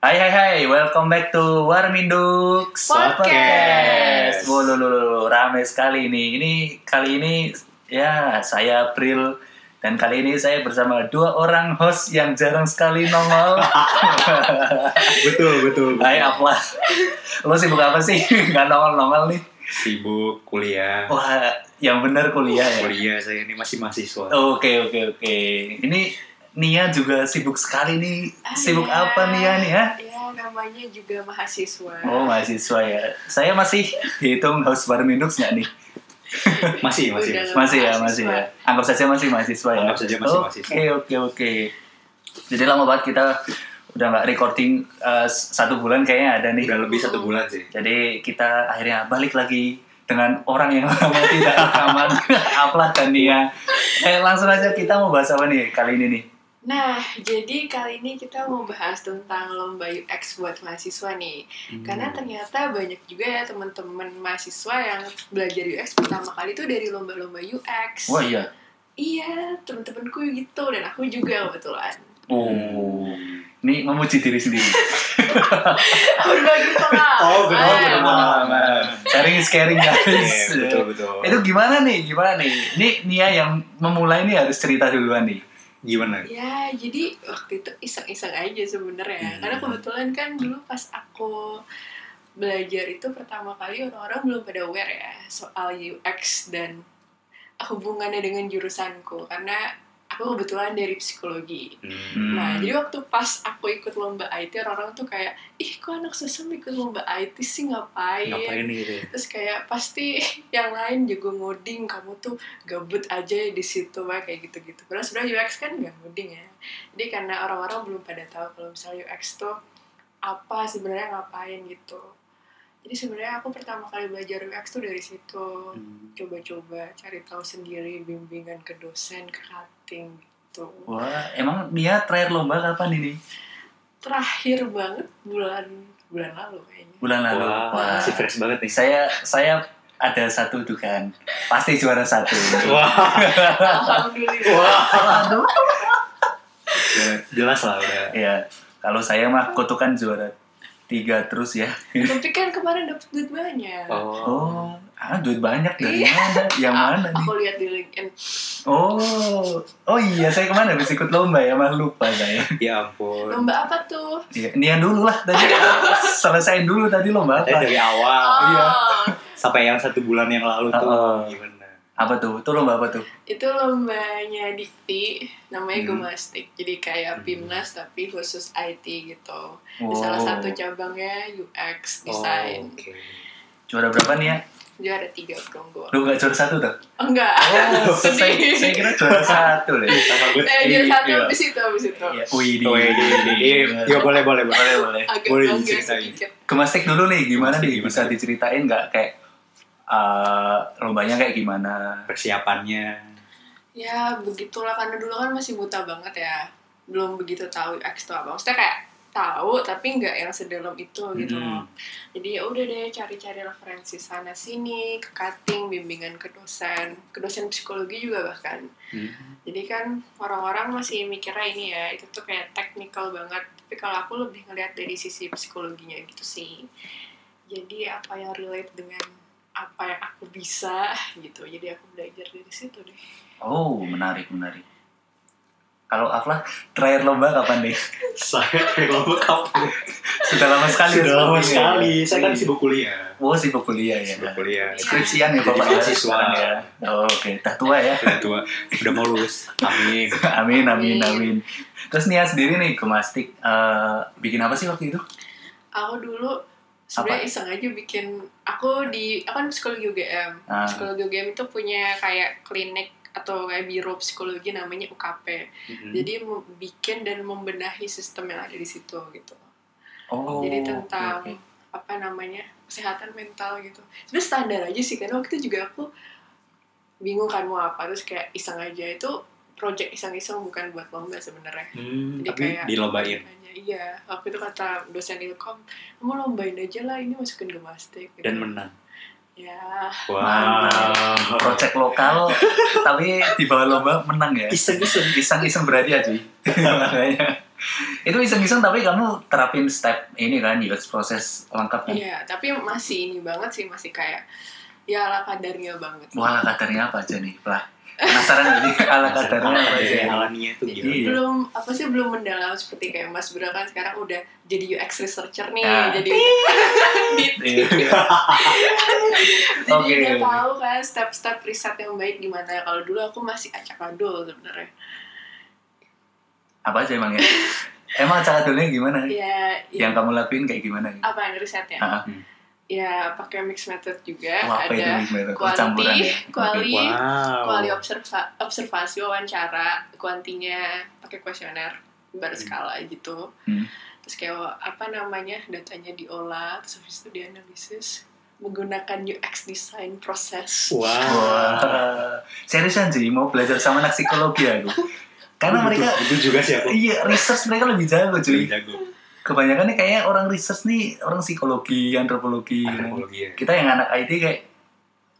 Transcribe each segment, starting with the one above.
Hai hai hai, welcome back to Warminduk Podcast. Wow, lo, lo, lo, rame sekali ini. Ini kali ini ya saya April dan kali ini saya bersama dua orang host yang jarang sekali nongol. betul betul Hai Afla, lo sibuk apa sih? Gak nongol-nongol nih. sibuk kuliah Wah, yang bener kuliah ya. kuliah saya ini masih mahasiswa Oke oke oke. Ini Nia juga sibuk sekali nih. Sibuk Iya. apa Nia nih ya? Ya, namanya juga mahasiswa. Oh mahasiswa ya. Saya masih dihitung host Warminduk nggak nih? masih masih Udah. Masih ya, masih ya. Anggap saja masih mahasiswa ya. Anggap saja masih Oke, mahasiswa. Oke, oke, Jadi lama banget kita udah nggak recording uh, satu bulan kayaknya ada nih. udah lebih satu bulan sih Jadi kita akhirnya balik lagi dengan orang yang lama tidak rekaman, Apla dan Nia. Eh langsung aja kita mau bahas apa nih kali ini nih? Nah, jadi kali ini kita mau bahas tentang lomba UX buat mahasiswa nih. Hmm. Karena ternyata banyak juga ya teman-teman mahasiswa yang belajar UX pertama kali itu dari lomba-lomba UX. Wah iya. Iya, temen-temenku gitu dan aku juga kebetulan. Oh, ini memuji diri sendiri. Berbagi pengalaman. Oh, benar, Oh, benar. pengalaman. Sharing is caring guys. Iya, betul betul Itu gimana nih? Gimana nih? Ini Nia yang memulai nih harus cerita duluan nih. Gimana Ya, jadi waktu itu iseng-iseng aja sebenarnya. Hmm. Karena kebetulan kan dulu pas aku belajar itu pertama kali orang-orang belum pada aware ya soal UX dan hubungannya dengan jurusanku. Karena aku kebetulan dari psikologi. Hmm. Nah, jadi waktu pas aku ikut lomba IT, orang-orang tuh kayak, ih kok anak sesam ikut lomba IT sih ngapain? ngapain gitu ya Terus kayak pasti yang lain juga ngoding, kamu tuh gabut aja di situ kayak gitu-gitu. Padahal sebenarnya UX kan nggak ngoding ya. Jadi karena orang-orang belum pada tahu kalau misalnya UX tuh apa sebenarnya ngapain gitu. Jadi sebenarnya aku pertama kali belajar UX tuh dari situ. Hmm. Coba-coba cari tahu sendiri, bimbingan ke dosen, ke cutting gitu. Wah, emang Nia terakhir lomba kapan ini? Terakhir banget bulan bulan lalu kayaknya. Bulan lalu. Wah, Wah, masih fresh banget nih saya saya ada satu dugaan. Pasti juara satu. wah Alhamdulillah. wah. Ya, jelas lah udah Ya, kalau saya mah kutukan juara tiga terus ya. Tapi kan kemarin dapet duit banyak. oh Oh, ah duit banyak dari Iya. mana? Yang mana nih? Aku lihat di LinkedIn. Oh, oh iya saya ke mana habis ikut lomba ya, mah lupa saya. ya ampun Lomba apa tuh? Iya, Nia dulu lah tadi. Selesaiin dulu tadi lomba apa? dari awal iya. Oh, sampai yang satu bulan yang lalu tuh Oh. gimana Apa tuh? Itu lomba apa tuh? itu lombanya Dikti, namanya Hmm. Gemastik. Jadi kayak Hmm. PIMNAS tapi khusus IT gitu. Di Oh. salah satu cabangnya UX design. oh, oke Juara berapa nih ya? Juara tiga perunggu. Lu gak juara satu tuh? Oh, enggak. Oh, saya, Sedih. saya kira juara satu deh. sama gue Eh, juara satu Iya. abis itu, abis itu. Ya, wih, di, Oh, iya, iya, iya. Iya, boleh, boleh, boleh. boleh, boleh. Agak Boleh diceritain. Gemastik dulu nih, gimana nih? Bisa diceritain nggak kayak eh, lombanya kayak gimana? Persiapannya. Ya begitulah karena dulu kan masih buta banget ya. Belum begitu tahu UX itu apa. Maksudnya kayak tahu tapi nggak yang sedalam itu gitu loh. Jadi ya udah deh cari-cari referensi sana sini ke cutting bimbingan ke dosen. Ke dosen psikologi juga bahkan. Hmm. jadi kan orang-orang masih mikirnya ini ya itu tuh kayak technical banget. Tapi kalau aku lebih ngeliat dari sisi psikologinya gitu sih. Jadi apa yang relate dengan apa yang aku bisa gitu jadi aku belajar dari situ deh Oh, menarik, menarik. Kalau Afla, terakhir lomba kapan nih? Saya kayak lomba kapan? Sudah lama sekali. Sudah lama sekali. ya. Saya kan sibuk kuliah. Oh, sibuk kuliah ya. Sibuk kuliah. Skripsian ya Bapak ya, mahasiswa. sekarang ya. Oh, Oke, dah tua ya. Udah tua, udah mau lulus. Amin. Amin, amin, Amin. amin. Terus Nia sendiri nih, Gemastik, eh, bikin apa sih waktu itu? aku dulu sebenarnya iseng aja bikin aku di aku kan psikologi UGM Ah. psikologi UGM itu punya kayak klinik atau kayak biro psikologi namanya UKP Hmm. jadi bikin dan membenahi sistem yang ada di situ gitu Oh, jadi tentang oke. apa namanya kesehatan mental gitu sebenarnya standar aja sih karena waktu itu juga aku bingung kan mau apa terus kayak iseng aja itu project iseng-iseng bukan buat lomba sebenarnya Hmm, Jadi tapi kayak- dilombain. Aja iya waktu itu kata dosen ilkom kamu lombain aja lah ini masukin gemastik gitu. Dan menang. ya Mantap. Project lokal, tapi di bawah lomba menang ya. Iseng-iseng. Iseng-iseng cuy. Makanya. itu iseng-iseng tapi kamu terapin step ini kan UX proses lengkap kan? Iya, tapi masih ini banget sih, masih kayak ya ala kadarnya banget. Wah, ala kadarnya apa aja nih? Lah, penasaran jadi ala kadarnya apa aja? Dari alaminya tuh Jadi gimana? Iya. belum apa sih belum mendalam seperti kayak Mas Bro kan sekarang udah jadi UX researcher nih, Ah. jadi. Iya. jadi Oke, udah tahu kan step-step riset yang baik gimana ya. Kalau dulu aku masih acak adul sebenarnya. Apa aja emang ya? Emang cara dulunya gimana? Ya, ya Yang kamu lakuin kayak gimana? apa yang risetnya? Ah, Ya pakai mix method juga, Wah, apa ada mix method? Oh, campuran quality, ya? quali, Wow. quali observa- observasi wawancara, kuantinya pakai kuesioner berskala gitu. Hmm. Terus kayak apa namanya datanya diolah, terus habis itu dianalisis menggunakan UX design proses. Wow. Wah, seriusan sih mau belajar sama anak psikologi aku. Karena mereka itu juga sih aku. iya research mereka lebih jago cuy. Lebih jago. Kebanyakan nih kayak orang research nih orang psikologi, antropologi. gitu. Antropologi ya. Kita yang anak IT kayak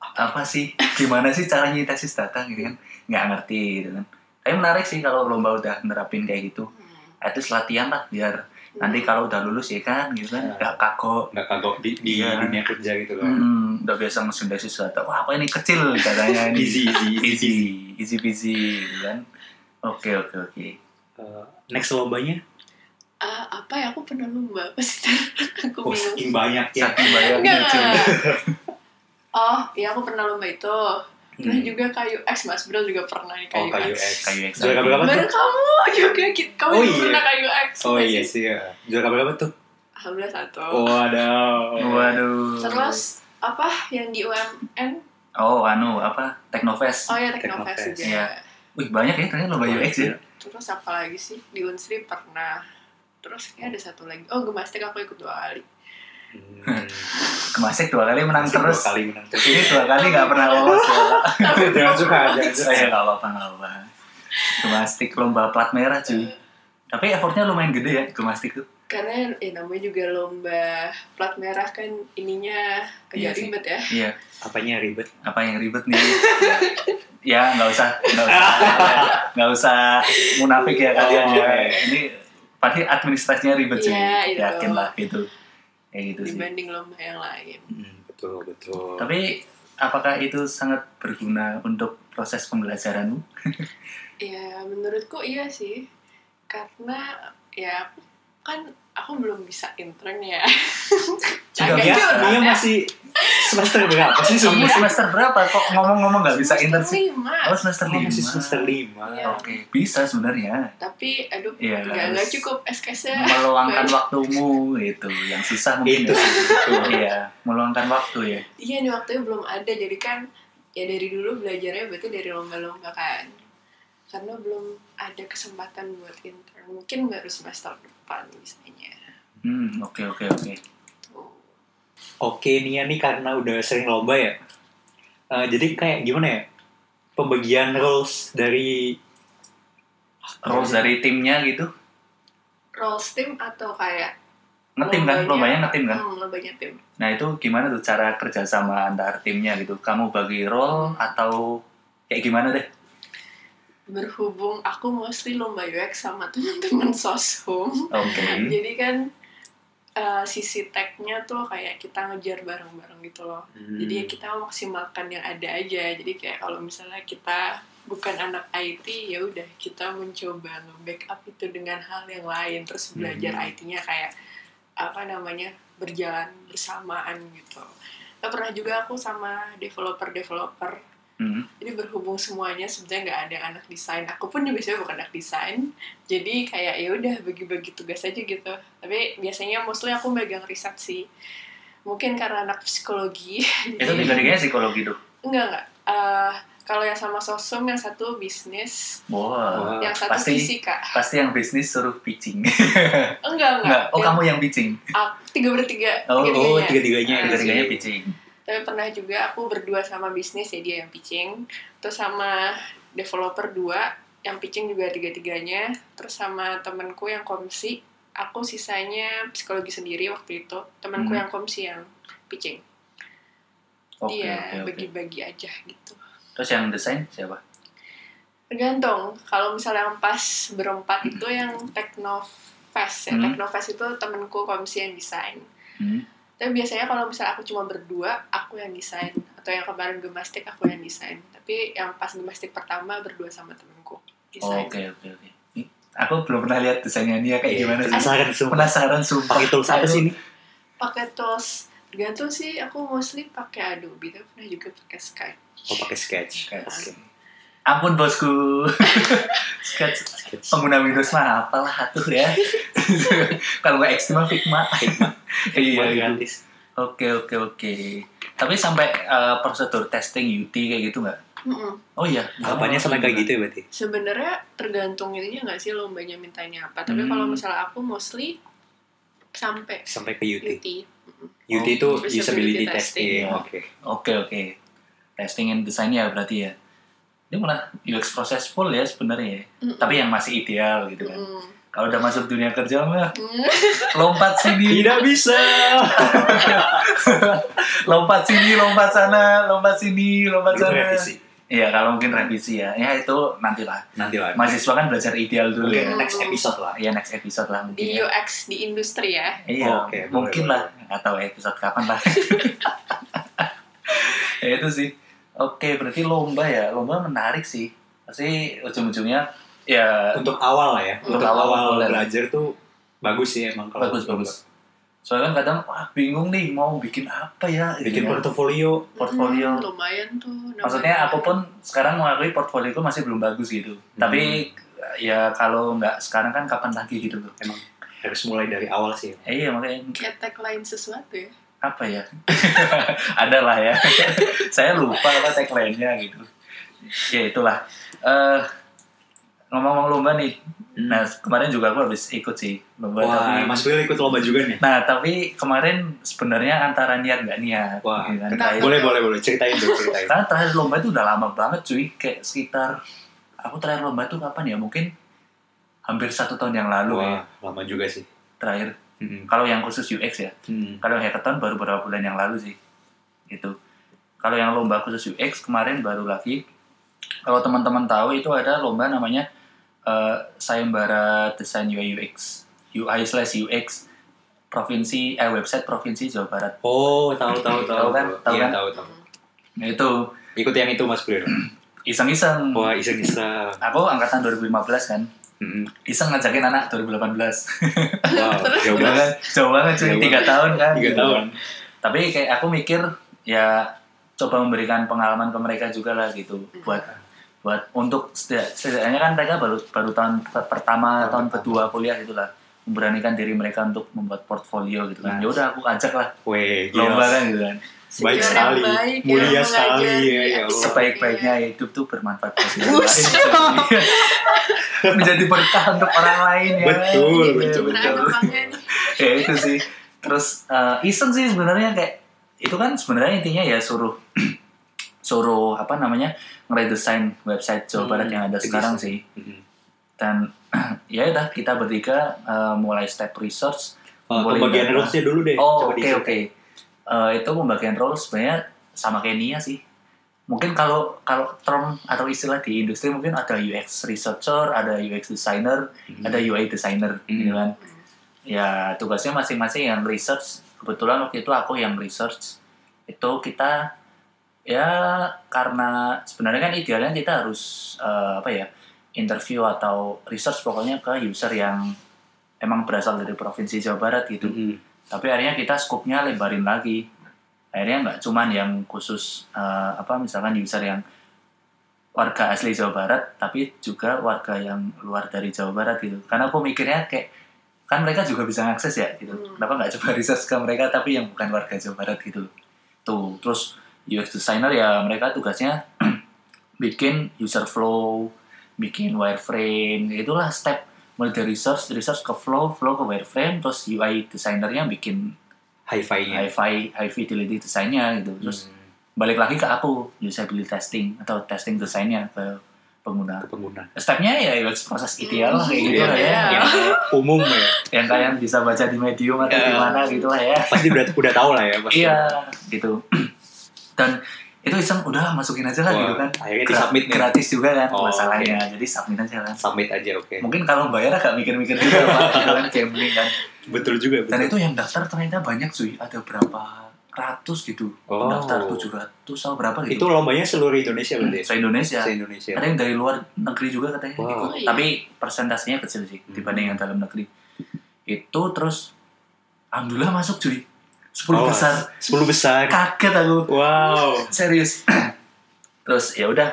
apa sih? Gimana sih cara nyintesis data gitu kan? Nggak ngerti gitu kan. Tapi menarik sih kalau lomba udah nerapin kayak gitu. Hmm. Itu latihan lah biar nanti kalau udah lulus ya kan gitu kan Ya. nggak kagok Nggak kagok di, di Iya. dunia kerja gitu kan. Hmm, udah biasa ngesintesis data. Wah, apa ini kecil katanya ini. Easy, easy, easy, easy peasy, gitu kan. Oke, oke, oke. Uh, next lombanya? Ah, apa ya aku pernah lomba apa sih? aku Oh, bingung. saking banyak ya. Saking cuy. Oh, iya aku pernah lomba itu. Pernah Hmm. juga kayu X, Mas Bro juga pernah nih Oh, kayu kayu X. X. Kayu X. Juara berapa Baru tuh? kamu juga, kamu Oh, juga iya. pernah kayu X. Oh iya sih? ya. Juara berapa tuh? Alhamdulillah satu. Oh, ada. Waduh. Terus apa yang di UMN? Oh, anu apa? Teknofest. Oh ya Teknofest Teknofest, juga. iya. Wih, banyak ya ternyata lomba UX ya. Terus apa lagi sih? Di Unsri pernah. Terus kayak ada satu lagi. Oh, Gemastek aku ikut dua kali. Hmm. Kemasik dua kali menang Masih terus. Dua kali menang terus. Ini dua kali nggak pernah lolos ya. jangan suka, suka. Saya nggak apa-apa, nggak apa. Gemastik lomba plat merah cuy. Tapi effortnya lumayan gede ya gemastik tuh. Karena ya namanya juga lomba plat merah kan ininya Iya agak sih. ribet ya. Iya. Apanya ribet? apa yang ribet nih ya nggak usah nggak usah nggak usah munafik ya kalian Oh, ya ini pasti administrasinya ribet sih itu. yakin lah gitu kayak gitu sih Dibanding lomba yang lain. Hmm, betul, betul. tapi apakah itu sangat berguna untuk proses pembelajaranmu Ya menurutku iya sih. Karena ya kan aku belum bisa intern ya. Sudah biasa. dia ya. masih semester berapa sih kamu sebenarnya? semester berapa kok ngomong-ngomong nggak bisa intern Semester sih lima. oh semester Oh, lima masih semester lima. Iya. oke bisa sebenarnya Tapi aduh nggak nggak cukup SKS-nya. meluangkan waktumu itu yang susah mungkin Itu ya. sih, iya meluangkan waktu ya Iya nih waktunya belum ada jadi kan ya dari dulu belajarnya berarti dari lomba-lomba kan. Karena belum ada kesempatan buat intern. Mungkin baru semester depan misalnya. hmm oke oke oke Tuh. Oke, Nia nih karena udah sering lomba ya. Eh, jadi kayak gimana ya? Pembagian roles dari roles dari timnya gitu Roles tim atau kayak ngetim kan lombanya ngetim kan Hmm, lombanya tim. nah itu gimana tuh cara kerja sama antar timnya gitu kamu bagi role atau kayak gimana deh Berhubung aku mostly lomba UX sama teman-teman soshum. oke Jadi kan eh, sisi tech-nya tuh kayak kita ngejar bareng-bareng gitu loh. Jadi Hmm. ya kita maksimalkan yang ada aja. Jadi kayak kalau misalnya kita bukan anak IT ya udah kita mencoba nge-backup itu dengan hal yang lain terus belajar Hmm. IT-nya kayak apa namanya berjalan bersamaan gitu. Nah, pernah juga aku sama developer-developer Hmm. jadi berhubung semuanya sebenarnya nggak ada yang anak desain aku pun juga sebenarnya bukan anak desain. Jadi kayak ya udah bagi-bagi tugas aja gitu. Tapi biasanya mostly aku megang riset sih. Mungkin karena anak psikologi. Itu tiga-tiganya psikologi tuh enggak enggak. Eh, kalau yang sama sosum yang satu bisnis Wah, yang satu pasti- fisika. pasti yang bisnis suruh pitching. Enggak enggak, enggak. Oh Yang- kamu yang pitching? Ah, tiga bertiga Oh, tiga oh, tiga-tiganya. Ah, tiga-tiganya pitching tapi pernah juga aku berdua sama bisnis ya dia yang pitching terus sama developer dua yang pitching juga tiga-tiganya terus sama temenku yang komsi aku sisanya psikologi sendiri waktu itu temanku Hmm. yang komsi yang pitching oke dia bagi-bagi aja gitu terus yang desain siapa Tergantung. Kalau misalnya yang pas berempat itu yang Teknofest ya. Hmm. Teknofest itu temenku komisi yang desain. Hmm. Tapi biasanya kalau misalnya aku cuma berdua, aku yang desain. Atau yang kemarin gemastik, aku yang desain. Tapi yang pas gemastik pertama berdua sama temenku. Oh, Desain. Oke oke oke. Aku belum pernah lihat desainnya Nia kayak Iya, gimana sih. Penasaran sumpah. Penasaran sumpah. Pakai tools apa sih ini? Pakai tools. Tergantung sih, aku mostly pakai Adobe. Tapi pernah juga pakai Skype. Oh, pakai sketch. Sketch. Oke. Ampun bosku. Sketch Sketch. pengguna Windows mah apalah atuh ya. Kalau nggak X mah Figma. iya Buat gitu. gratis. Oke oke oke. Tapi sampai eh, prosedur testing UT kayak gitu nggak? Mm-mm. Oh iya. Tahapannya sampai kayak gitu ya berarti? Sebenarnya tergantung ininya nggak sih lombanya mintanya apa. Tapi Hmm. kalau misalnya aku mostly sampai Sampai ke UT. UT. UT Oh, itu usability usability testing. testing. Oke. Oke oke. Testing and desainnya berarti ya. Ini malah UX proses full ya sebenarnya. ya. Mm-mm. Tapi yang masih ideal gitu kan. Mm-mm. Kalau udah masuk dunia kerja mah Mm. lompat sini, Tidak bisa. lompat sini, lompat sana, lompat sini, lompat sana. revisi. Iya, kalau mungkin revisi ya. Ya itu nantilah. Nanti lah. Mahasiswa kan belajar ideal dulu Mungkin ya. next episode lah. Iya, next episode lah mungkin. Di ya. UX di industri ya. Iya, Oke, boleh, mungkin boleh. lah. Nggak tahu episode kapan lah. ya itu sih. Oke, berarti lomba ya. Lomba menarik sih. Pasti ujung-ujungnya ya Untuk awal lah ya. Untuk Untuk awal awal belajar tuh bagus sih emang kalau bagus bagus. Soalnya kan kadang wah bingung nih mau bikin apa ya. Bikin gitu ya. portofolio. Portfolio. Mm, lumayan tuh. Maksudnya aku pun sekarang mengakui portfolioku masih belum bagus gitu. Hmm. Tapi ya kalau nggak sekarang kan kapan lagi gitu loh. Emang harus mulai dari awal sih. Eh, iya makanya kayak tagline sesuatu ya. Apa ya? Ada lah ya. Saya lupa apa tagline-nya gitu. Ya itulah. Eh ngomong-ngomong lomba nih. Nah kemarin juga aku habis ikut sih lomba. Wah, tapi, Mas Will ikut lomba juga nih. Nah tapi kemarin sebenarnya antara niat nggak niat. Wah, gitu kan. Boleh, boleh, boleh. Ceritain dong, ceritain. Karena terakhir lomba itu udah lama banget cuy. Kayak sekitar aku terakhir lomba itu kapan ya? Mungkin hampir satu tahun yang lalu ya Wah, lama juga sih. terakhir. Hmm. Kalau yang khusus UX ya. Hmm. Kalau yang hackathon baru beberapa bulan yang lalu sih. Itu. Kalau yang lomba khusus UX kemarin baru lagi. Kalau teman-teman tahu itu ada lomba namanya eh, Sayembara Desain UI UX. UI slash UX provinsi eh website provinsi Jawa Barat. Oh, tahu, tahu, tahu. Tahu kan? Tahu Iya, kan? tahu, tahu. Nah, itu Ikut yang itu Mas Will. iseng-iseng. Wah, iseng-iseng. Aku angkatan 2015 kan. Hmm. Iseng ngajakin anak 2018. Wow, jauh banget. jauh banget cuy, Jauh tiga tahun kan. Tiga gitu. tahun. Tapi kayak aku mikir ya coba memberikan pengalaman ke mereka juga lah gitu buat buat untuk setidak- setidaknya kan mereka baru baru tahun per- pertama tahun kedua kuliah itulah memberanikan diri mereka untuk membuat portfolio gitu kan. Nah. Ya udah aku ajak lah Weh, lomba kan gitu kan. Baik Senior sekali. baik, Mulia yang sekali, ya, ya Allah. Sebaik-baiknya hidup tuh bermanfaat bagi orang lain. menjadi berkah untuk orang lain ya. Betul, Iya, betul, betul. nih. ya itu sih terus eh, iseng sih sebenarnya kayak itu kan sebenarnya intinya ya suruh suruh apa namanya ngeredesain website Jawa Hmm, Barat yang ada sekarang sih Hmm. dan ya udah kita bertiga eh, mulai step research Oh, pembagian dulu deh. oh oke oke Eh, itu pembagian role sebenarnya sama kayak Nia sih mungkin kalau kalau term atau istilah di industri mungkin ada UX researcher ada UX designer Hmm. ada UI designer Hmm. gitu kan ya tugasnya masing-masing yang research kebetulan waktu itu aku yang research itu kita ya karena sebenarnya kan idealnya kita harus eh, apa ya interview atau research pokoknya ke user yang emang berasal dari provinsi Jawa Barat gitu Hmm. Tapi akhirnya kita skupnya lebarin lagi. Akhirnya nggak cuman yang khusus eh, apa misalkan user yang warga asli Jawa Barat tapi juga warga yang luar dari Jawa Barat gitu. Karena aku mikirnya kayak kan mereka juga bisa ngakses ya gitu. Hmm. kenapa nggak coba research ke mereka tapi yang bukan warga Jawa Barat gitu? Tuh terus UX designer ya mereka tugasnya bikin user flow bikin wireframe itulah step mulai dari research research ke flow flow ke wireframe terus UI designernya bikin Hi-fi-nya. high high fidelity desainnya gitu terus Hmm. balik lagi ke aku usability testing atau testing desainnya ke pengguna ke pengguna. stepnya ya UX proses ideal lah kayak gitu lah ya iya. yang, Umum ya. yang kalian bisa baca di medium atau Iya. di mana gitu lah ya Pasti udah udah tahu lah ya pasti. iya gitu dan itu iseng udahlah masukin aja lah Wah, gitu kan akhirnya Gra- disubmit nih. gratis juga kan Oh, masalahnya jadi submit aja kan Submit aja oke. mungkin kalau bayar agak mikir-mikir juga pak gitu kan gambling kan Betul juga dan betul. itu yang daftar ternyata banyak cuy ada berapa ratus gitu Oh. daftar tujuh ratus atau berapa Itu gitu lombanya seluruh Indonesia berarti. ya? se Indonesia Se Indonesia. ada yang dari luar negeri juga katanya Wow. Oh, iya. tapi persentasenya kecil sih Hmm. dibanding yang dalam negeri itu terus alhamdulillah masuk cuy 10 Oh, besar. 10 besar. kaget aku. Wow. serius. Terus ya udah.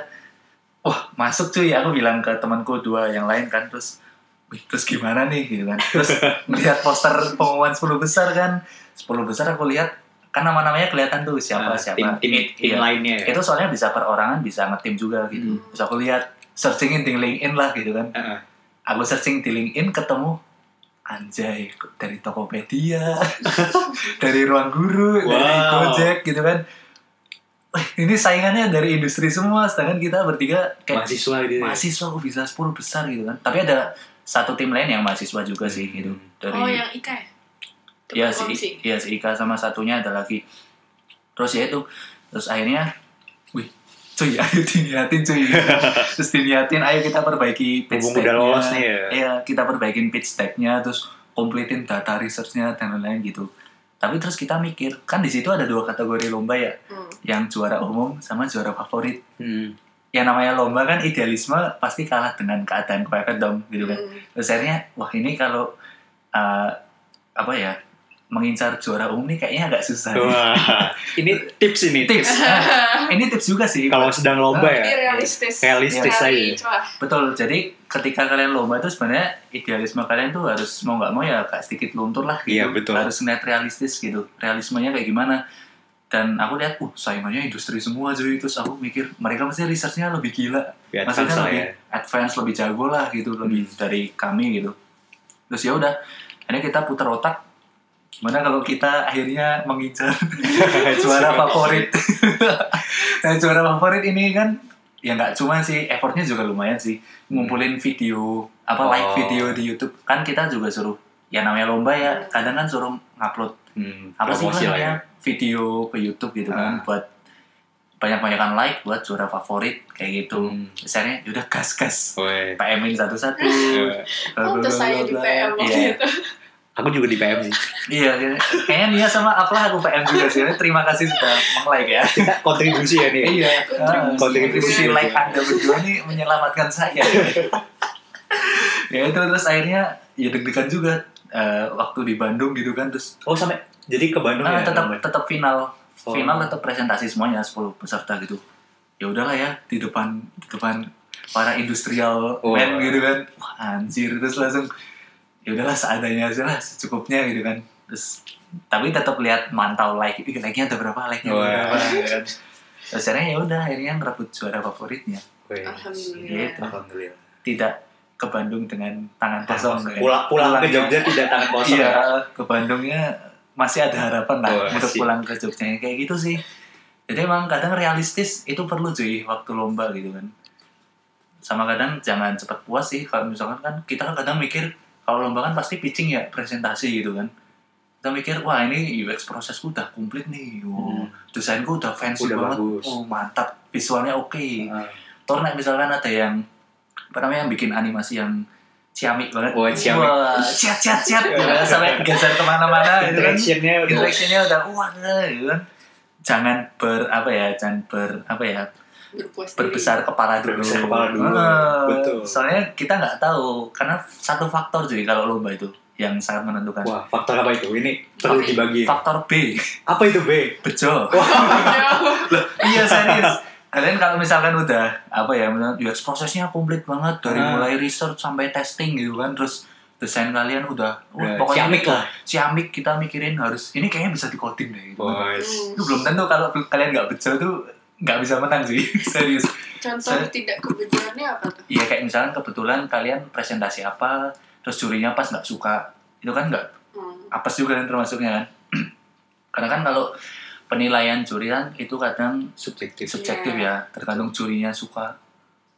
Wah masuk cuy. Aku bilang ke temanku dua yang lain kan. Terus Wih, terus gimana nih? Gitu kan. Terus melihat poster pengumuman 10 besar kan. 10 besar aku lihat kan nama-namanya kelihatan tuh siapa Nah, siapa. tim tim, It- tim iya. lainnya ya. itu soalnya bisa perorangan bisa ngetim juga gitu. Hmm. terus aku lihat searchingin di LinkedIn lah gitu kan. Heeh. aku searching di LinkedIn ketemu anjay dari Tokopedia dari ruang guru dari Wow. Gojek gitu kan ini saingannya dari industri semua sedangkan kita bertiga kayak mahasiswa gitu. ya? mahasiswa kok bisa 10 besar gitu kan tapi ada satu tim lain yang mahasiswa juga sih gitu dari Oh yang Ika ya? Iya si, iya si Ika sama satunya ada lagi. Terus ya itu, terus akhirnya, cuy, ayo diniatin cuy. terus diniatin, ayo kita perbaiki pitch deck-nya. lolos nih ya. Iya, kita perbaikin pitch deck-nya, terus completein data research-nya dan lain-lain gitu. Tapi terus kita mikir, kan di situ ada dua kategori lomba ya, Hmm. yang juara umum sama juara favorit. Hmm. Yang namanya lomba kan idealisme pasti kalah dengan keadaan kepepet dong, gitu kan. Hmm. Terus akhirnya, wah ini kalau uh, apa ya mengincar juara umum nih kayaknya agak susah. nih. Wah, ini tips ini. Tips. Nah, ini tips juga sih. Kalau sedang lomba Ini ya, realistis. realistis aja. coba. Betul. Jadi ketika kalian lomba itu sebenarnya idealisme kalian tuh harus mau nggak mau ya agak sedikit luntur lah gitu. Iya, betul. Harus ngeliat realistis gitu. Realismenya kayak gimana. Dan aku lihat, uh saingannya industri semua jadi Terus aku mikir, mereka pasti researchnya lebih gila. Maksudnya lebih ya. advance, lebih jago lah gitu. Lebih Hmm. dari kami gitu. Terus ya udah, akhirnya kita putar otak. Gimana kalau kita akhirnya mengincar juara favorit. nah, juara favorit ini kan ya nggak cuma sih effortnya juga lumayan sih ngumpulin video apa like Oh. video di YouTube kan kita juga suruh ya namanya lomba ya kadang kan suruh ngupload Hmm, apa sih lah ya. namanya video ke YouTube gitu kan Ah. buat banyak-banyakan like buat juara favorit kayak gitu Hmm. misalnya yaudah gas gas. PM-in satu-satu terus saya di PM waktu iya, itu. Aku juga di PM sih. iya gitu. kayaknya dia sama apa aku PM juga sih terima kasih sudah meng-like ya Kita kontribusi ya nih. Iya, Kontribusi. kontribusi like Anda berdua nih menyelamatkan saya. ya itu terus akhirnya ya deg-degan juga eh, waktu di Bandung gitu kan terus Oh sampai jadi ke Bandung ah, ya. tetap tetap final Oh. final tetap presentasi semuanya 10 peserta gitu. Ya udahlah ya di depan di depan para industrial Oh. men gitu kan. Wah, anjir terus langsung ya udahlah seadanya aja lah secukupnya gitu kan. Terus tapi tetap lihat mantau like Ih, like-nya ada berapa like-nya ada berapa gitu kan. Terus akhirnya ya udah akhirnya ngerebut juara favoritnya. Alhamdulillah. Gitu. Alhamdulillah. Tidak ke Bandung dengan tangan kosong. ya. Pulang pulang ke Jogja tidak tangan kosong. Iya, ya? ke Bandungnya masih ada harapan lah Wah, untuk pulang ke Jogja kayak gitu sih. Jadi emang kadang realistis itu perlu cuy waktu lomba gitu kan. Sama kadang jangan cepat puas sih kalau misalkan kan kita kan kadang mikir kalau lomba kan pasti pitching ya presentasi gitu kan. Kita mikir wah ini UX prosesku udah komplit nih. Oh, Hmm. desainku udah fancy Udah banget. bagus. Oh, mantap. Visualnya oke. Toh nek misalkan ada yang apa namanya yang bikin animasi yang ciamik banget. Wah, ciamik. Wah, ciat ciat ciat sampai geser ke mana-mana gitu kan. Interaction-nya udah wah gitu kan. Jangan ber apa ya, jangan ber apa ya, Berpuas diri. berbesar kepala dulu. Berbesar kepala dulu. Ah, Betul. Soalnya kita nggak tahu karena satu faktor jadi kalau lomba itu yang sangat menentukan. Wah, faktor apa itu? Ini perlu dibagi. Faktor B, Apa itu B? bejo. Jauh. iya serius kalian kalau misalkan udah apa ya UX prosesnya komplit banget dari Ah. mulai research sampai testing gitu kan terus desain kalian udah wah, Udah pokoknya ciamik lah. ciamik kita mikirin harus ini kayaknya bisa di coding deh gitu. Bos. Hmm. itu belum tentu kalau kalian nggak bejo tuh nggak bisa menang sih serius Contoh Saya- tidak kebejarannya apa tuh? Iya kayak misalkan kebetulan kalian presentasi apa terus jurinya pas nggak suka itu kan nggak Hmm. apes juga kan termasuknya kan karena kan kalau penilaian juri kan itu kadang Subjektif. subjektif Iya. ya tergantung jurinya suka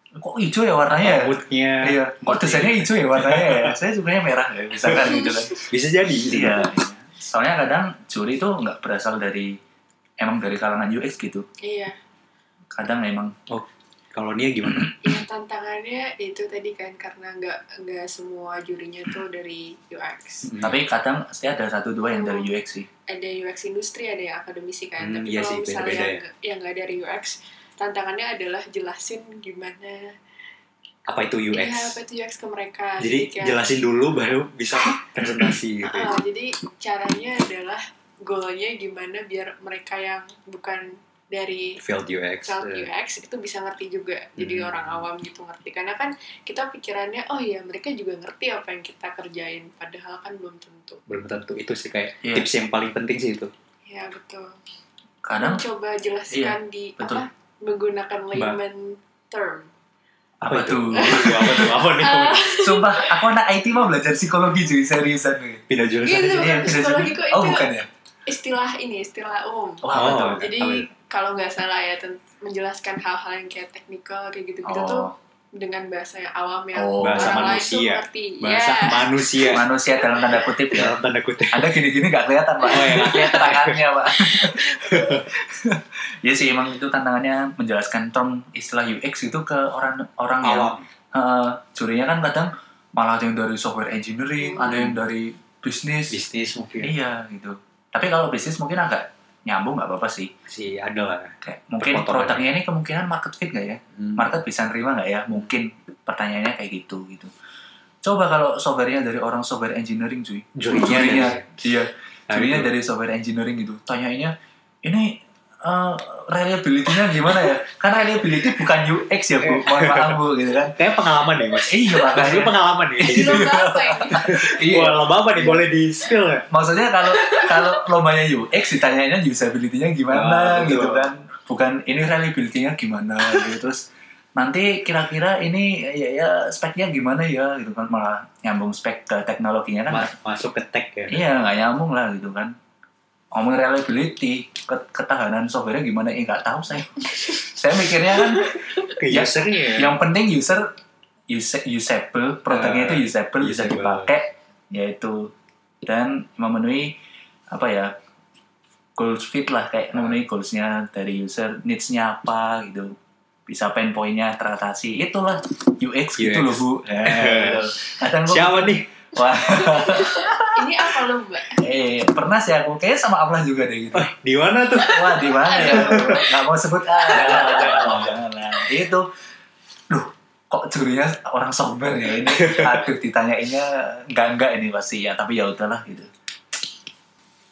kok hijau ya warnanya ya Moodnya iya kok desainnya hijau ya warnanya ya saya sukanya merah ya misalkan gitu kan bisa jadi. bisa iya jadi. iya. soalnya kadang juri itu nggak berasal dari emang dari kalangan UX gitu Iya. Kadang memang Kalau Nia gimana? yang tantangannya itu tadi kan karena nggak nggak semua jurinya tuh dari UX Hmm. tapi kadang saya ada satu dua yang dari UX sih ada UX industri ada yang akademisi kan Hmm, tapi iya kalau sih, misalnya yang, ya. nggak- yang nggak dari UX tantangannya adalah jelasin gimana Apa itu UX? Iya, apa itu UX ke mereka Jadi kayak- jelasin dulu baru bisa presentasi gitu. ya. Ah, jadi caranya adalah goalnya gimana biar mereka yang bukan dari Field UX. Child eh, UX itu bisa ngerti juga jadi Hmm. orang awam gitu ngerti karena kan kita pikirannya oh ya mereka juga ngerti apa yang kita kerjain padahal kan belum tentu belum tentu itu sih kayak Iya. tips yang paling penting sih itu. ya betul kadang coba jelaskan di betul. apa menggunakan layman term apa tuh apa tuh? Apa nih? Ah, sumpah aku anak IT mau belajar psikologi cuy seriusan nih Pindah jurusan Iya, Iya, pindah jurusan. kok, oh itu- bukan ya istilah ini istilah umum Wah, apa Oh. tuh? jadi Apa itu? Kalau nggak salah ya menjelaskan hal-hal yang kayak teknikal kayak gitu-gitu tuh oh dengan bahasa yang awam yang Oh, bahasa orang lain tuh manusia. ngerti Bahasa Ya. manusia. manusia dalam tanda kutip ya Dalam tanda kutip. ada gini-gini nggak kelihatan pak Oh, ya, nggak kelihatan. tangannya pak ya sih emang itu tantangannya menjelaskan term istilah UX itu ke orang orang yang Awam. eh, jurinya kan kadang malah ada yang dari software engineering Hmm. ada yang dari bisnis Bisnis mungkin. iya gitu tapi kalau bisnis mungkin agak nyambung nggak apa-apa sih. Si ada lah. kayak mungkin produknya ini kemungkinan market fit nggak ya? Hmm. market bisa nerima nggak ya? Mungkin pertanyaannya kayak gitu gitu. Coba kalau softwarenya dari orang software engineering cuy. Jurinya iya. Nah, jurinya itu. dari software engineering gitu. Tanyainnya ini uh, reliability-nya gimana ya kan reliability bukan UX ya bu mohon maaf bu gitu kan Kayak pengalaman deh mas. iya Ini makanya pengalaman nih. Di lomba apa ini? iya Wah, lomba apa nih? Boleh di spill nggak? maksudnya kalau kalau lombanya UX ditanyainnya usability-nya gimana Ah, betul. gitu kan bukan ini reliability-nya gimana gitu terus nanti kira-kira ini ya, ya speknya gimana ya gitu kan malah nyambung spek ke teknologinya kan Mas- masuk ke tech ya. iya nggak nyambung lah gitu kan ngomong reliability ke- ketahanan softwarenya gimana eh nggak tahu saya saya mikirnya kan Ke Ya, usernya ya. yang penting user use, usable produknya Ah, itu usable bisa dipakai yaitu dan memenuhi apa ya goals fit lah kayak memenuhi goalsnya dari user needs-nya apa gitu bisa pain point-nya teratasi itulah UX, gitu UX. loh bu Ya, gitu. kadang gua- Siapa nih? Wah. Ini apa lomba? eh pernah sih aku. Kayaknya sama Ablah juga deh gitu. Wah, di mana tuh? wah di mana ya? Nggak mau sebut. Ah jangan jangan jangan lah itu. Duh kok jurinya orang sober ya ini? Aduh ditanyainnya enggak enggak ini pasti ya. Tapi ya udahlah gitu.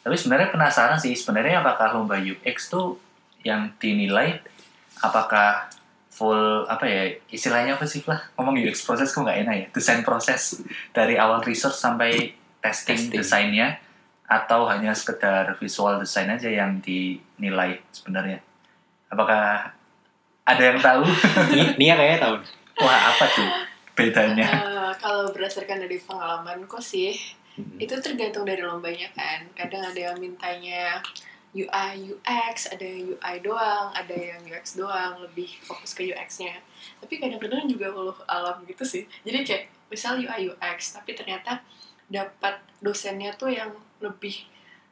Tapi sebenarnya penasaran sih sebenarnya apakah lomba UX tuh yang dinilai apakah full apa ya istilahnya apa sih lah ngomong UX proses kok nggak enak ya desain proses dari awal research sampai testing, Testing. desainnya atau hanya sekedar visual design aja yang dinilai sebenarnya apakah ada yang tahu Ni- Nia kayaknya tahu. wah apa tuh bedanya Eh, kalau berdasarkan dari pengalamanku sih, Hmm. itu tergantung dari lombanya kan. Kadang ada yang mintanya UI, UX, ada yang UI doang, ada yang UX doang, lebih fokus ke UX-nya. Tapi kadang-kadang juga kalau alam gitu sih. Jadi kayak misal UI, UX, tapi ternyata dapat dosennya tuh yang lebih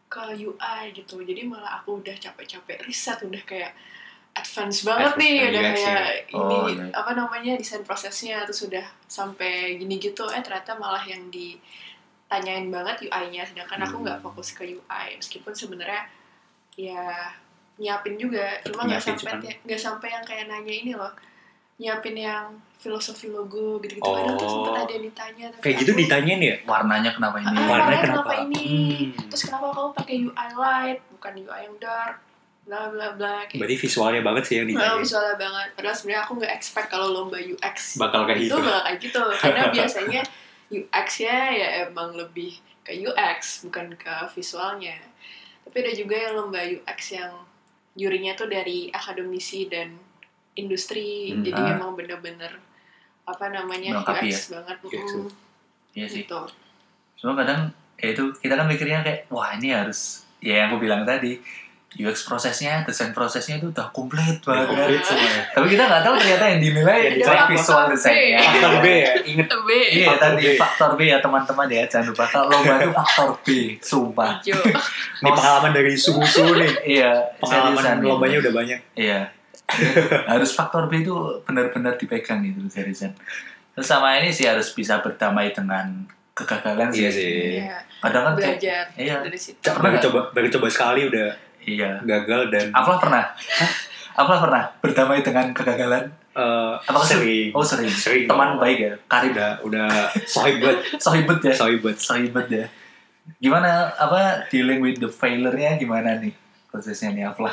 ke UI gitu. Jadi malah aku udah capek-capek riset, udah kayak advance banget Advance nih, udah UX ya. kayak ini Oh, iya. apa namanya desain prosesnya terus sudah sampai gini gitu. Eh ternyata malah yang ditanyain banget UI-nya, sedangkan aku nggak Hmm. fokus ke UI meskipun sebenarnya ya nyiapin juga, cuma nggak sampai nggak sampai yang kayak nanya ini loh nyiapin yang filosofi logo gitu-gitu Oh. padahal tuh sempet ada yang ditanya tapi Kayak gitu aku- ditanyain ya? warnanya kenapa ini Ah, Warnanya kenapa? kenapa ini Hmm. terus kenapa kamu pakai UI light bukan UI yang dark bla bla bla kayak Berarti visualnya banget sih yang Nah, ditanyain. visualnya banget. Padahal sebenarnya aku nggak expect kalau lomba UX Bakal kayak itu gitu. bakal kayak gitu. Karena biasanya UX-nya ya emang lebih ke UX, bukan ke visualnya. Tapi ada juga yang lomba UX yang jurinya tuh dari akademisi dan industri. Hmm. Jadi Ah. emang bener-bener apa namanya UX banget. UX, Mm, iya sih gitu. cuma kadang ya itu kita kan mikirnya kayak wah ini harus ya yang aku bilang tadi UX prosesnya desain prosesnya itu udah komplit banget komplit semuanya. tapi kita nggak tahu ternyata yang dinilai cuma visual desainnya Faktor B ya, inget B. iya Faktor tadi B. faktor B ya teman-teman ya jangan lupa kalau lomba itu faktor B sumpah. Ini pengalaman dari suhu-suhu nih. iya Pengalaman lombanya udah banyak. iya harus faktor B itu benar-benar dipegang gitu seriusan terus sama ini sih harus bisa berdamai dengan kegagalan Iya sih. Iya, kadang kan kayak belajar iya. dari situ. Baru coba baru coba sekali udah iya. Gagal dan Afla pernah. Afla pernah berdamai dengan kegagalan. Eh, Apakah sering. Oh sering. Sering. Teman dong. baik ya? Karib udah udah sohibet. Sohibet ya? Sohibet. Sohibet ya. Gimana apa dealing with the failure-nya gimana nih prosesnya nih Afla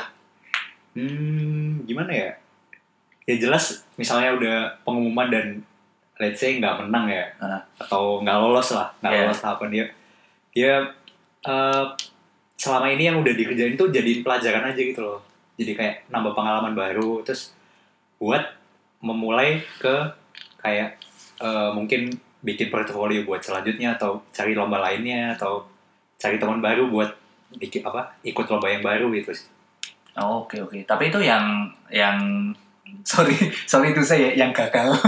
hmm gimana ya? Ya jelas misalnya udah pengumuman dan let's say nggak menang ya Ah. atau nggak lolos lah nggak Yeah. lolos tahapan dia dia eh, selama ini yang udah dikerjain tuh jadiin pelajaran aja gitu loh. Jadi kayak nambah pengalaman baru terus buat memulai ke kayak eh, mungkin bikin portfolio buat selanjutnya atau cari lomba lainnya atau cari teman baru buat bikin apa ikut lomba yang baru gitu sih. Oh, oke oke. Tapi itu yang yang sorry sorry itu saya yang gagal.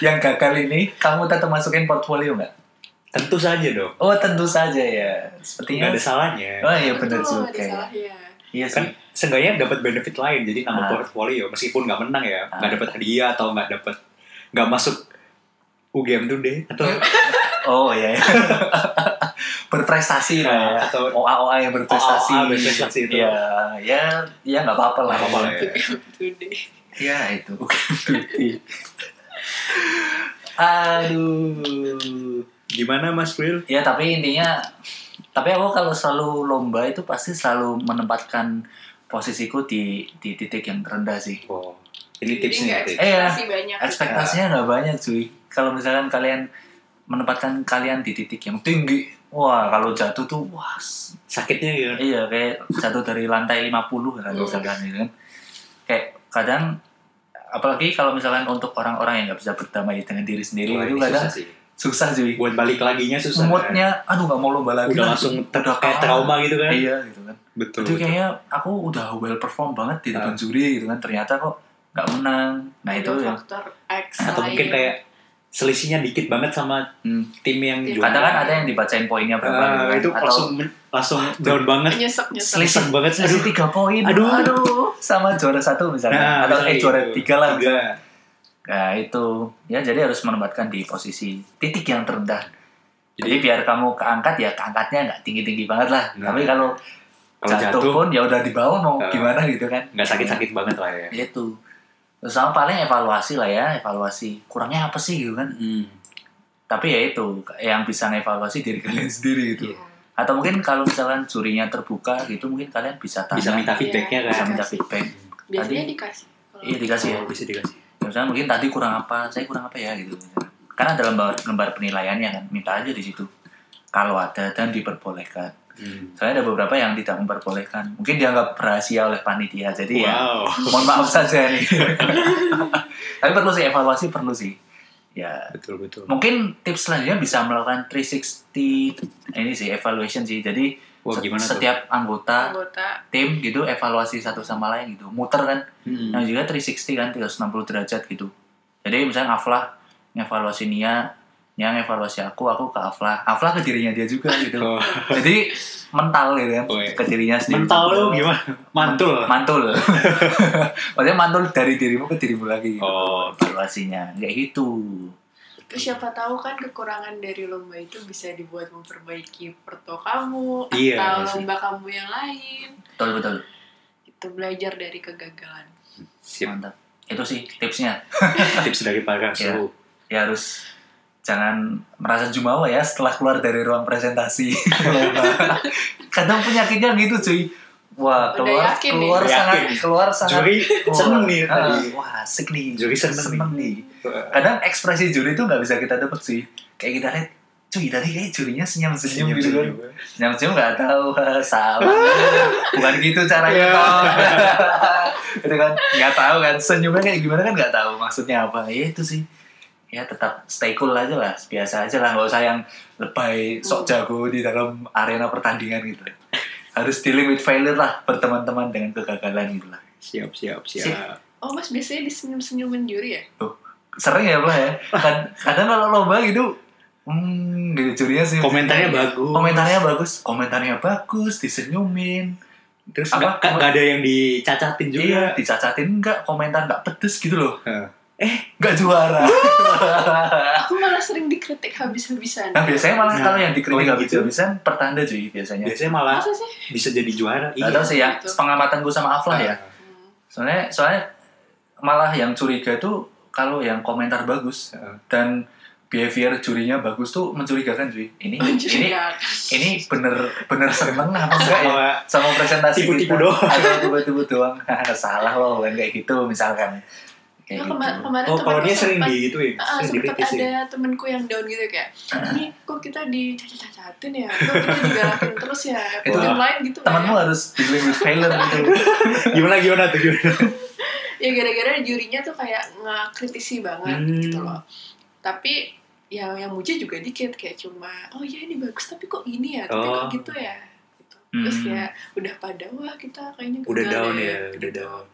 Yang gagal ini kamu tetap masukin portfolio nggak tentu saja dong oh tentu saja ya nggak sepertinya ada salahnya oh iya benar Betul, juga ada ya. salahnya. iya kan sih seenggaknya dapat benefit lain jadi nambah Ah. portfolio meskipun nggak menang ya Ah. nggak dapat hadiah atau nggak dapat nggak masuk UGM today atau oh iya iya. berprestasi lah ya atau OA OA yang berprestasi OA berprestasi itu. ya ya ya nggak apa-apa lah Nggak apa-apa lah ya. Itu deh. ya itu aduh gimana Mas Will Ya tapi intinya tapi aku kalau selalu lomba itu pasti selalu menempatkan posisiku di di titik yang rendah sih. oh ini Jadi tipsnya tips. Eh, ya. banyak. Ekspektasinya nggak banyak cuy. Kalau misalkan kalian menempatkan kalian di titik yang tinggi, wah kalau jatuh tuh wah sakitnya ya iya kayak jatuh dari lantai 50 kan Oh. misalkan gitu kan. Kayak kadang apalagi kalau misalkan untuk orang-orang yang nggak bisa berdamai dengan diri sendiri Wah, itu kadang susah sih susah cuy. buat balik laginya susah kan? Moodnya, aduh nggak mau lomba lagi. udah langsung Udah kayak trauma gitu kan Iya gitu kan. betul, itu kayaknya aku udah well perform banget di depan Ah. juri gitu kan ternyata kok nggak menang nah itu faktor X atau mungkin kayak selisihnya dikit banget sama hmm, tim yang Tim. juara. kadang kan ada yang dibacain poinnya berapa gitu kan. itu atau langsung langsung down banget nyesek nyesek. selisih banget sih selisih tiga poin Aduh. sama juara satu misalnya atau eh juara gitu. tiga lah misalnya. Nah itu. Ya jadi harus menempatkan di posisi titik yang terendah. Jadi biar kamu keangkat ya keangkatnya nggak tinggi tinggi banget lah. Nah. tapi kalau kalau jatuh, jatuh pun ya udah di bawah mau Ah. gimana gitu kan. nggak sakit-sakit banget lah ya. Itu. Terus sama paling evaluasi lah ya evaluasi kurangnya apa sih gitu kan. Hmm. tapi ya itu yang bisa ngevaluasi diri kalian sendiri gitu. Iya. atau mungkin kalau misalkan jurinya terbuka gitu mungkin kalian bisa tanya. bisa minta feedbacknya bisa kan. Minta feedback. Biasanya Tadi- dikasih. Iya dikasih ya bisa dikasih misalnya mungkin tadi kurang apa saya kurang apa ya gitu. Karena dalam lembar, lembar penilaiannya kan minta aja di situ. Kalau ada dan diperbolehkan. Hmm. soalnya ada beberapa yang tidak memperbolehkan. Mungkin dianggap rahasia oleh panitia jadi ya wow. mohon maaf saja nih tapi perlu sih evaluasi perlu sih. Ya. Betul betul. Mungkin tips selanjutnya bisa melakukan 360 ini sih evaluation sih. Jadi wah gimana tuh? setiap anggota anggota. tim gitu evaluasi satu sama lain gitu. Muter kan? Hmm. yang juga 360 kan 360 derajat gitu. Jadi misalnya Aflah ngevaluasi Nia Nia ngevaluasi aku aku ke Aflah Aflah ke dirinya dia juga gitu. Oh, jadi mental gitu kan Oh, iya. ke dirinya sendiri. Mental lu gimana? Mantul. Mantul. Maksudnya mantul dari dirimu ke dirimu lagi gitu. Oh. evaluasinya. Kayak gitu siapa tahu kan kekurangan dari lomba itu bisa dibuat memperbaiki perto kamu Iya, atau sih. lomba kamu yang lain. betul betul Itu belajar dari kegagalan. Sip. mantap itu sih tipsnya tips dari para Iya. suhu ya harus jangan merasa jumawa ya setelah keluar dari ruang presentasi kadang penyakitnya gitu cuy wah Udah keluar yakin nih. keluar Udah sangat yakin. keluar sangat juri wah, seneng nih. ah, tadi. wah asik nih. Juri seneng nih. kadang ekspresi juri itu nggak bisa kita dapat sih. Kayak kita lihat cuy tadi kayak jurinya senyum senyum gitu kan. senyum senyum nggak tahu salah. Bukan gitu caranya Iya. tau itu kan. Nggak tahu kan senyumnya kayak gimana kan nggak tahu maksudnya apa. Ya itu sih. Ya tetap stay cool aja lah biasa aja lah. Nggak usah yang lebay sok jago di dalam arena pertandingan gitu harus dealing with failure lah berteman-teman dengan kegagalan gitu lah siap siap Sip. siap Oh mas biasanya disenyum-senyumin juri ya? sering ya lah ya Kad- kadang kalau lomba gitu hmm gitu jurinya sih komentarnya bagus komentarnya bagus komentarnya bagus disenyumin Terus Apa? nggak ada yang dicacatin juga. Iya, dicacatin enggak, komentar enggak pedes gitu loh. Heeh. Eh, enggak juara. Aku malah sering dikritik habis-habisan. nah, biasanya malah Nah, kalau yang dikritik kalau yang habis-habisan pertanda cuy biasanya. Biasanya malah Masa sih? bisa jadi juara. Enggak tahu sih ya, gitu. pengamatan gue sama Aflah ya. Hmm. Soalnya soalnya malah yang curiga tuh kalau yang komentar bagus Heeh. dan behavior jurinya bagus tuh mencurigakan cuy. Ini ini ini bener bener seneng apa enggak ya Sama sama presentasi Tipu-tipu doang. atau tipu-tipu doang salah loh bukan kayak gitu misalkan Ya, kayak kema- gitu. kemarin Oh, kalau dia sering sempat- di itu ya, Ah, sering ya. ada temenku yang down gitu kayak ini kok kita dicacat-cacatin ya kok kita digalakin terus ya Itu tim lain gitu temanmu ya? harus dealing with failure gitu Gimana gimana tuh gimana? ya gara-gara jurinya tuh kayak ngakritisi banget Hmm. gitu loh tapi yang yang muji juga dikit kayak cuma oh ya ini bagus tapi kok ini ya tapi Oh. kok gitu ya gitu. terus Hmm. kayak udah pada wah kita kayaknya Udah gagal down deh, ya, gitu. udah down.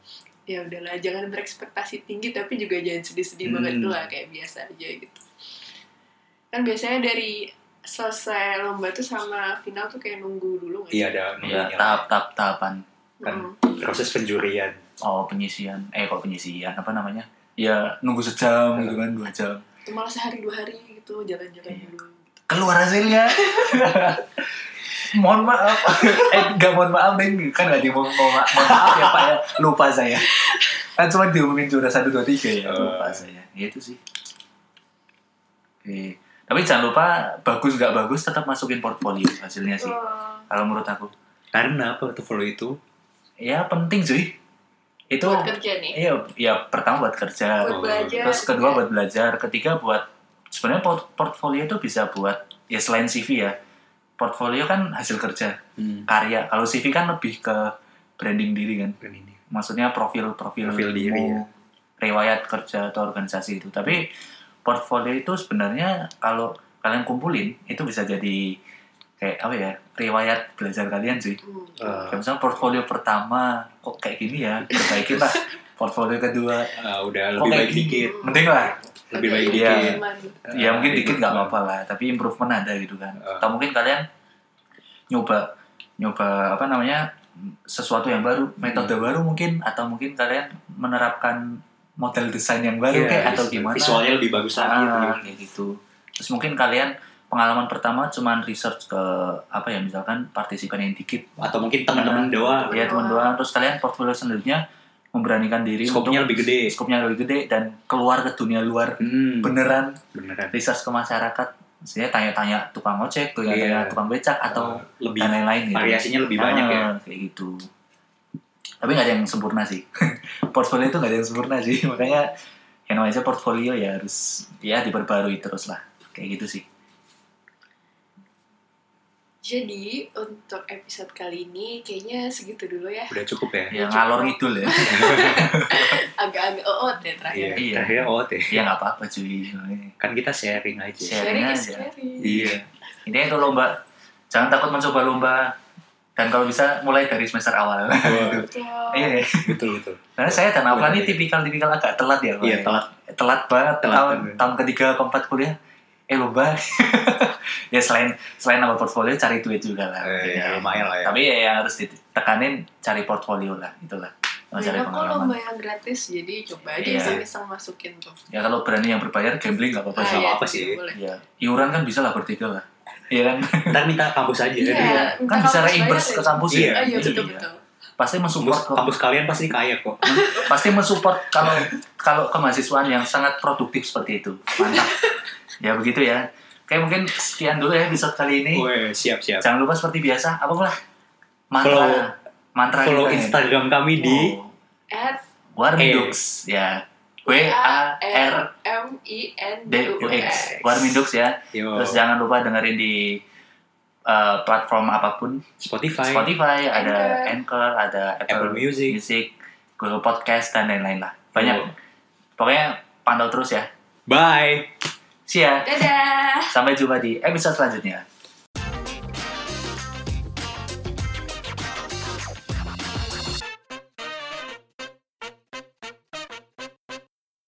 Ya udahlah jangan berekspektasi tinggi tapi juga jangan sedih-sedih banget Hmm. lah kayak biasa aja gitu kan biasanya dari selesai lomba tuh sama final tuh kayak nunggu dulu? Iya ada ya tahap tahap tahapan kan. Mm. proses penjurian. oh penyisian eh kok penyisian apa namanya ya nunggu sejam gitu kan dua jam Itu malah sehari dua hari gitu jalan-jalan Iya. dulu keluar hasilnya mohon maaf. Eh gak mohon maaf kan gak di mohon, mohon ma- mohon maaf ya pak ya. Lupa saya. Kan cuma diumumin juara satu dua tiga ya. Lupa Oh. saya gitu sih. Oke. Tapi jangan lupa bagus gak bagus tetap masukin portfolio hasilnya sih. Kalau menurut aku. Karena follow itu? ya penting cuy itu buat kerja nih? iya ya pertama buat kerja. Buat Oh, belajar terus kedua juga. buat belajar. Ketiga buat sebenarnya port- portfolio itu bisa buat ya selain CV ya portfolio kan hasil kerja Hmm. karya kalau CV kan lebih ke branding diri kan ini. maksudnya profil profil, Profil diri, ya. riwayat kerja atau organisasi itu tapi portfolio itu sebenarnya kalau kalian kumpulin itu bisa jadi kayak apa ya riwayat belajar kalian sih Hmm. Eh, kayak misalnya portfolio pertama kok kayak gini ya perbaikin lah portfolio kedua ah, udah lebih kayak baik dikit. mending lah Lebih baik Iya. dikit. ya mungkin dikit nggak apa-apa lah tapi improvement ada gitu kan Ah. atau mungkin kalian nyoba nyoba apa namanya sesuatu yang baru metode Hmm. baru mungkin atau mungkin kalian menerapkan model desain yang baru Iya, kayak atau gimana Visualnya lebih bagus lagi. Ah, gitu. kayak gitu terus mungkin kalian pengalaman pertama cuman research ke apa ya misalkan partisipan yang dikit Atau mungkin teman-teman doang. ya teman doang terus kalian portfolio selanjutnya memberanikan diri Skopnya untuk lebih gede. skopnya lebih gede dan keluar ke dunia luar Hmm, beneran beneran. research ke masyarakat saya tanya-tanya tukang ojek tanya-tanya Iya. tukang becak atau Eh, lebih dan lain-lain gitu variasinya lebih banyak ya. Ah, kayak gitu tapi nggak ada yang sempurna sih portfolio itu nggak ada yang sempurna sih makanya yang namanya portfolio ya harus ya diperbarui terus lah kayak gitu sih Jadi untuk episode kali ini kayaknya segitu dulu ya. Udah cukup ya. ya ngalor ngidul ya Agak-agak oot ya terakhir. Iya, Iya. terakhir OT. ya nggak apa-apa cuy Kan kita sharing aja. Sharing Sharing aja. is caring. Iya. ini itu lomba jangan takut mencoba lomba dan kalau bisa mulai dari semester awal Betul. iya betul betul. karena saya dan Afla Bener, ini iya. tipikal-tipikal agak telat ya Pak. Iya, telat. telat banget Telat tahun tahun ketiga keempat kuliah eh lomba ya selain selain nama portfolio cari duit juga lah Eh, ya, lumayan lah ya. tapi ya yang harus ditekanin cari portfolio lah itulah cari kok pengalaman lomba yang gratis, jadi coba aja Iya. iseng-iseng masukin tuh. ya kalau berani yang berbayar gambling nggak apa-apa Ah, sih iya, apa sih. Ya iuran kan bisa lah bertiga lah iya kan Ntar minta kampus aja. Iya, minta kan bisa reimburse bayar ke ya. kampus Iya, ya Oh iya Iya. betul-betul. pasti mensupport Kampus, kampus kalian pasti kaya kok. pasti mensupport kalau kalau kemahasiswaan yang sangat produktif seperti itu mantap ya begitu ya Oke mungkin sekian dulu ya episode kali ini. Weh, siap siap. jangan lupa seperti biasa apa pula? Mantra. Follow- mantra Follow kita ya. Instagram kami di Oh, Warmindux ya. W A R M I N D U X. Warmindux ya. Yo, terus jangan lupa dengerin di uh, platform apa pun. Spotify, Spotify ada Anchor. Anchor ada Apple, Apple Music. Music Google Podcast dan lain-lain lah. Banyak. Yo. pokoknya pantau terus ya. Bye. See ya Dadah. sampai jumpa di episode selanjutnya